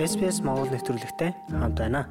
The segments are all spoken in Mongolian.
SPS Монгол нэвтрүүлэгтэй хамт байна.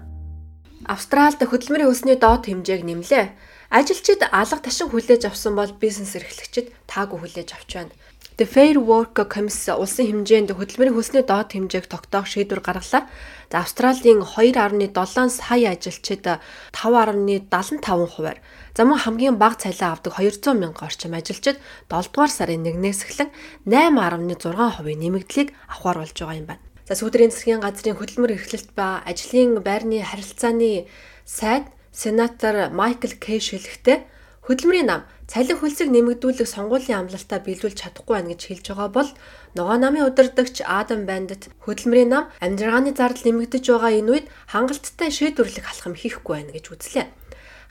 Австралид хөдөлмөрийн хөлсний доод хэмжээг нэмлээ. Ажилчид алга ташин хүлээж авсан бол бизнес эрхлэгчид таагүй хүлээж авч байна. The Fair Work Commission улсын хэмжээнд хөдөлмөрийн хөлсний доод хэмжээг тогтоох шийдвэр гаргалаа. За Австралийн 2.7 сая ажилчид 5.75 хувиар за мөн хамгийн бага цалин авдаг 200 мянган орчим ажилчид 7 дугаар сарын 1-ээс эхлэн 8.6% нэмэгдлийг авахар болж байгаа юм байна. За сүүдрийн засгийн газрын хөдөлмөр эрхлэлт ба ажлын байрны харилцааны сайд сенатор Майкл Кейш хэлэхдээ хөдөлмөрийн нам цалин хөлсийг нэмэгдүүлэх сонгуулийн амлалтаа биелүүлж чадахгүй байна гэж хэлж байгаа бол ногоо намын удирдагч Адам Бандит хөдөлмөрийн нам амжиргааны зардал нэмэгдэж байгаа энэ үед хангалттай шийдвэрлэх алхам хийхгүй байна гэж үзлээ.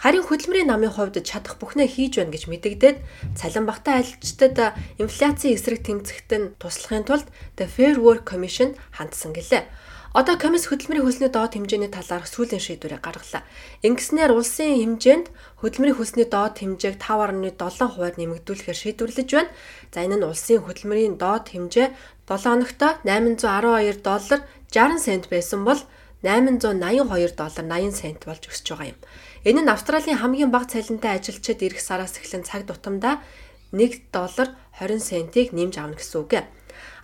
Харин хөдөлмөрийн намын хувьд чадах бүхнээ хийж байна гэж мэдэгдээд цалин багтаа ажилчдад инфляцийн эсрэг тэмцэхт нь туслахын тулд The Fair Work Commission хандсан гэлээ. Одоо комисс хөдөлмөрийн хөлсний доод хэмжээний талаарх сүүлийн шийдвэрийг гаргалаа. Ингэснээр улсын хэмжээнд хөдөлмөрийн хөлсний доод хэмжээг 5.7 хувиар нэмэгдүүлэхээр шийдвэрлэж байна. За энэ нь улсын хөдөлмөрийн доод хэмжээ 7 хоногт 812 доллар 60 цент байсан бол 882 доллар 80 цент болж өсөж байгаа юм. Энэ нь Австралийн хамгийн бага цалинтай ажилчид эх сараас эхлэн цаг тутамдаа 1 доллар 20 центийг нэмж авна гэсэн үг.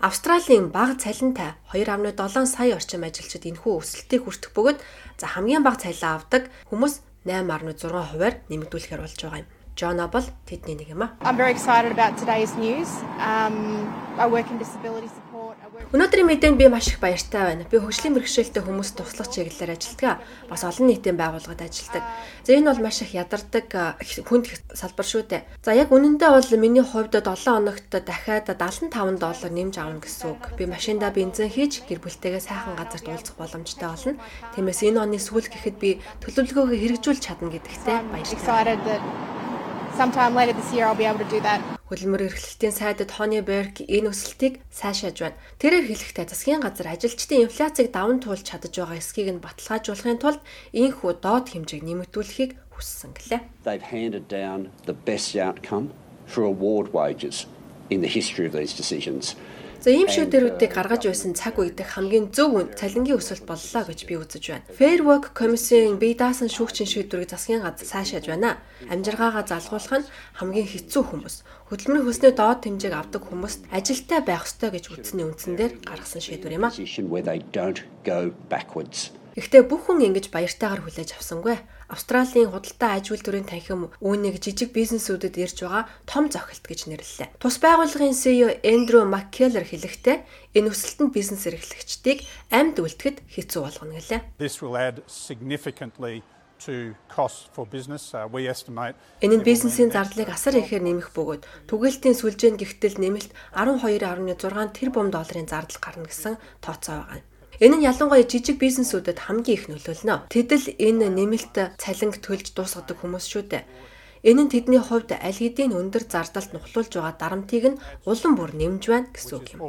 Австралийн бага цалинтай 2.7 сая орчим ажилчид энэхүү өсөлтийг хүртэх бөгөөд за хамгийн бага цалин авдаг хүмүүс 8.6 хувиар нэмэгдүүлэхээр болж байгаа юм. Жона бол тэдний нэг юм аа. I'm very excited about today's news. Um I work in disability. Өнөөдрийн мэдээнд би маш их баяртай байна. Би хөгжлийн бэрхшээлтэй хүмүүс туслах чиглэлээр ажилладаг. Бас олон нийтийн байгууллагад ажилладаг. За энэ бол маш их ядардаг хүнд салбар шүү дээ. За яг үнэндээ бол миний хувьд 7 хоногт дахиад 75 доллар нэмж авна гэсэн үг. Би машиндаа бензин хийж гэр бүлтэйгээ сайхан газарт уулзах боломжтой болно. Тиймээс энэ оны сүүл гэхэд би төлөвлөгөөгөө хэрэгжүүлж чадна гэдэгтээ баяртай. Sometime later this year I'll be able to do that. Хөдөлмөр эрхлэлтийн сайдад Honey Berg энэ өсөлтийг сайшааж байна. Тэрээр хэлэхдээ засгийн газар ажилчдын инфляцийг даван туулж чадаж байгаа эсхийг нь баталгаажуулахын тулд ийхүү доод хэмжээг нэмэгдүүлэхийг хүссэн гэлээ. They've handed down the best outcome for award wages in the history of these decisions. За ийм шийдвэрүүдийг гаргаж байсан цаг үед хамгийн зөв үн цалингийн өсөлт боллоо гэж би үзэж байна. Fair Work комиссийн бие даасан шүүгчийн шийдвэрийг засгийн газар сайшааж байна. Амжиргаагаа залгуулах нь хамгийн хэцүү хүмүүс. Хөдөлмөрийн хөлсний доод хэмжээг авдаг хүмүүст ажилтай байх ёстой гэж үтсний үндсэн дээр гаргасан шийдвэр юм а. Гэхдээ бүх хүн ингэж баяртайгаар хүлээж авсангүй. Австралийн худалдаа аж үйлдвэрийн танхим үүнийг жижиг бизнесүүдэд ирж байгаа том зохилт гэж нэрлэлээ. Тус байгууллагын CEO Эндрю Маккеллер хэлэхдээ энэ өсөлтөнд бизнес эрхлэгчдийг амьд үлдэхэд хэцүү болгоно гэлээ. This will add significantly. Uh, Энэ нь бизнесийн зардлыг асар ихээр нэмэх бөгөөд түгээлтийн сүлжээнд гихтэл нэмэлт 12.6 тэрбум долларын зардал гарна гэсэн тооцоо байгаа юм. Энэ нь ялангуяа жижиг бизнесүүдэд хамгийн их нөлөөлнө. Тэдэл энэ нэмэлт цалинг төлж дуусгадаг хүмүүс шүү дээ. Энэ нь тэдний хувьд аль хэдийн өндөр зардалд нухлуулж байгаа дарамтыг нь улам бүр нэмж байна гэсэн үг юм.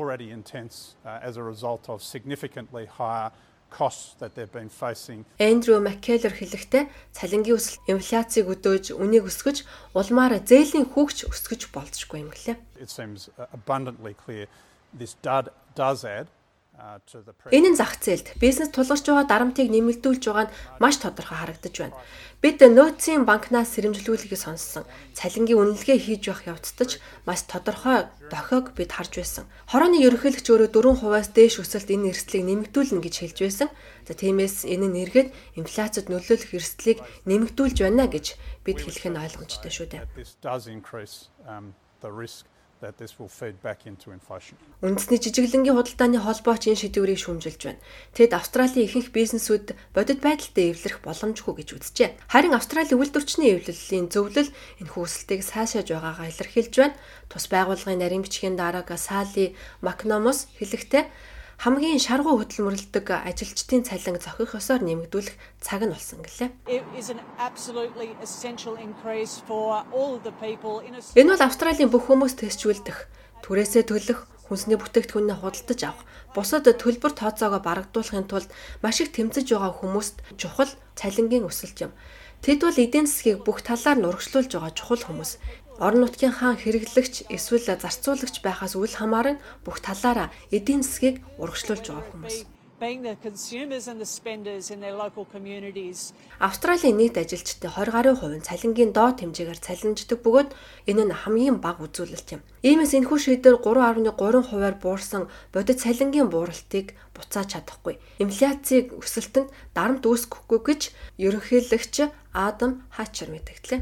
Эндрю Маккеллер хэлэхдээ цалингийн өсөлт инфляцийг өдөөж, үнийг өсгөж, улмаар зээлийн хүүгч өсгөж болзошгүй юм гэлээ. It seems abundantly clear this does add Энэ нь зах зээлд бизнес тулгарч байгаа дарамтыг нэмэгдүүлж байгаа нь маш тодорхой харагдаж байна. Бид нөөцийн банкнаас сэрэмжлүүлгийг сонссон. Цалингийн үнэлгээ хийж явах явцдаж маш тодорхой дохиог бид харж байсан. Хорооны ерөнхийлөгч өөрөө 4%-аас дээш өсөлт энэ эрсдлийг нэмэгдүүлнэ гэж хэлж байсан. За тиймээс энэ нь эргээд инфляцид нөлөөлөх эрсдлийг нэмэгдүүлж байна гэж бид хэлэх нь ойлгомжтой шүү дээ that this will feed back into inflation. Үндэсний жижиглэнгийн худалдааны холбооч энэ шийдвэрийг шүүмжилж байна. Тэд Австралийн ихэнх бизнесүүд бодит байдалтай эвлэрэх боломжгүй гэж үзжээ. Харин Австралийн үйлдвэрчний эвлэлийн зөвлөл энэ хөөсөлтийг сайшааж байгаагаа илэрхийлж байна. Тус байгууллагын нарийн бичгийн дарга Сали Макномос хэлэхдээ хамгийн шаргуу хөдөлмөрлөдөг ажилчдын цалин зохих ёсоор нэмэгдүүлэх цаг нь болсон гэлээ. Энэ бол Австралийн бүх хүмүүст төсчүүлдэх, түрээсээ төлөх, хүнсний бүтээгдэхүүнээ худалдаж авах, бусад төлбөр тооцоогоо барагдуулахын тулд маш их тэмцэж байгаа хүмүүст чухал цалингийн өсөлт юм. Тэд бол эдийн засгийг бүх талаар нурагшлуулж байгаа чухал хүмүүс орон нутгийн хаан хэрэглэгч эсвэл зарцуулагч байхаас үл хамааран бүх талаараа эдийн засгийг урагшлуулж байгаа хүмүүс. Австралийн нийт ажилчдын 20 гаруй хувь нь цалингийн доод хэмжээгээр цалинждаг бөгөөд энэ нь хамгийн бага үзүүлэлт юм. Иймээс энэхүү шийдвэр 3.3 хувиар буурсан бодит цалингийн бууралтыг буцааж чадахгүй. Инфляцийг өсөлтөнд дарамт үүсгэхгүй гэж ерөнхийлөгч Адам Хачер мэдгдлээ.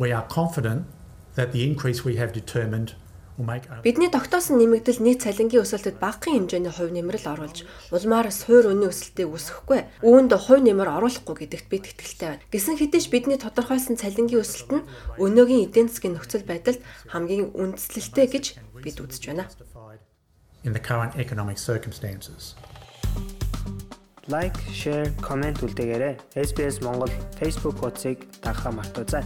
We are confident that the increase we have determined Бидний тогтоосон нэмэгдэл нийт цалингийн өсөлтөд багахан хэмжээний хувь нэмрэл оруулж, улмаар суур үнийн өсөлтийг үсгэхгүй, үүнд хувь нэмэр оруулахгүй гэдэгт бид итгэлтэй байна. Гэсэн хэдий ч бидний тодорхойлсон цалингийн өсөлт нь өнөөгийн эдийн засгийн нөхцөл байдалд хамгийн үндэслэлтэй гэж бид үзэж байна. In the current economic circumstances. Лайк, шеэр, комент үлдээгээрэй. SBS Монгол Facebook хуудсыг дагахаа мартаоцай.